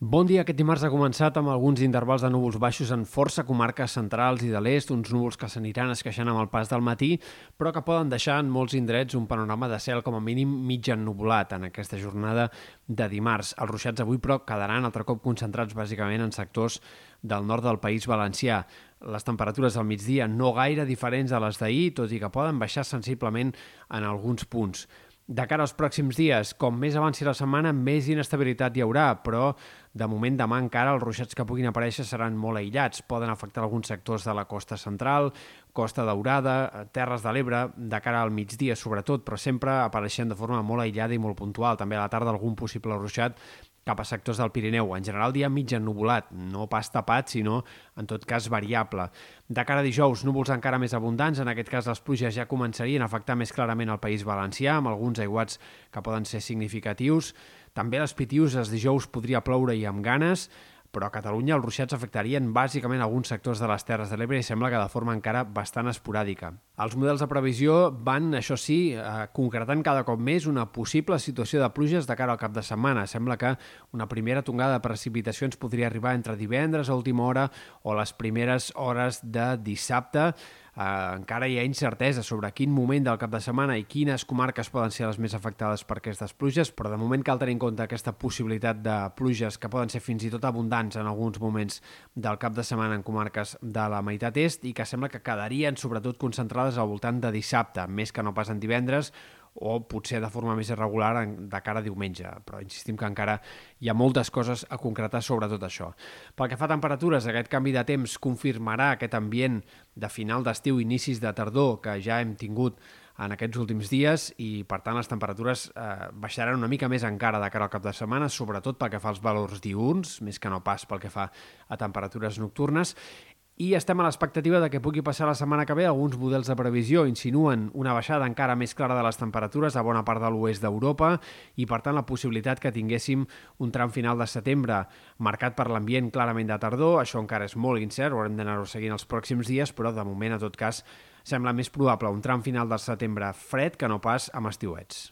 Bon dia. Aquest dimarts ha començat amb alguns intervals de núvols baixos en força comarques centrals i de l'est, uns núvols que s'aniran esqueixant amb el pas del matí, però que poden deixar en molts indrets un panorama de cel com a mínim mig ennubulat en aquesta jornada de dimarts. Els ruixats avui, però, quedaran altre cop concentrats bàsicament en sectors del nord del País Valencià. Les temperatures al migdia no gaire diferents de les d'ahir, tot i que poden baixar sensiblement en alguns punts. De cara als pròxims dies, com més avanci la setmana, més inestabilitat hi haurà, però de moment demà encara els ruixats que puguin aparèixer seran molt aïllats. Poden afectar alguns sectors de la costa central, costa daurada, terres de l'Ebre, de cara al migdia sobretot, però sempre apareixent de forma molt aïllada i molt puntual. També a la tarda algun possible ruixat cap a sectors del Pirineu. En general, dia mig ennubulat, no pas tapat, sinó, en tot cas, variable. De cara a dijous, núvols encara més abundants. En aquest cas, les pluges ja començarien a afectar més clarament el País Valencià, amb alguns aiguats que poden ser significatius. També les Pitiuses dijous podria ploure i amb ganes però a Catalunya els ruixats afectarien bàsicament alguns sectors de les Terres de l'Ebre i sembla que de forma encara bastant esporàdica. Els models de previsió van, això sí, eh, concretant cada cop més una possible situació de pluges de cara al cap de setmana. Sembla que una primera tongada de precipitacions podria arribar entre divendres a última hora o les primeres hores de dissabte, eh, encara hi ha incertesa sobre quin moment del cap de setmana i quines comarques poden ser les més afectades per aquestes pluges, però de moment cal tenir en compte aquesta possibilitat de pluges que poden ser fins i tot abundants en alguns moments del cap de setmana en comarques de la meitat est i que sembla que quedarien sobretot concentrades al voltant de dissabte, més que no pas en divendres o potser de forma més irregular de cara a diumenge, però insistim que encara hi ha moltes coses a concretar sobre tot això. Pel que fa a temperatures, aquest canvi de temps confirmarà aquest ambient de final d'estiu, inicis de tardor que ja hem tingut en aquests últims dies i, per tant, les temperatures eh, baixaran una mica més encara de cara al cap de setmana, sobretot pel que fa als valors diurns, més que no pas pel que fa a temperatures nocturnes, i estem a l'expectativa de que pugui passar la setmana que ve. Alguns models de previsió insinuen una baixada encara més clara de les temperatures a bona part de l'oest d'Europa i, per tant, la possibilitat que tinguéssim un tram final de setembre marcat per l'ambient clarament de tardor. Això encara és molt incert, ho haurem d'anar-ho seguint els pròxims dies, però de moment, a tot cas, sembla més probable un tram final del setembre fred que no pas amb estiuets.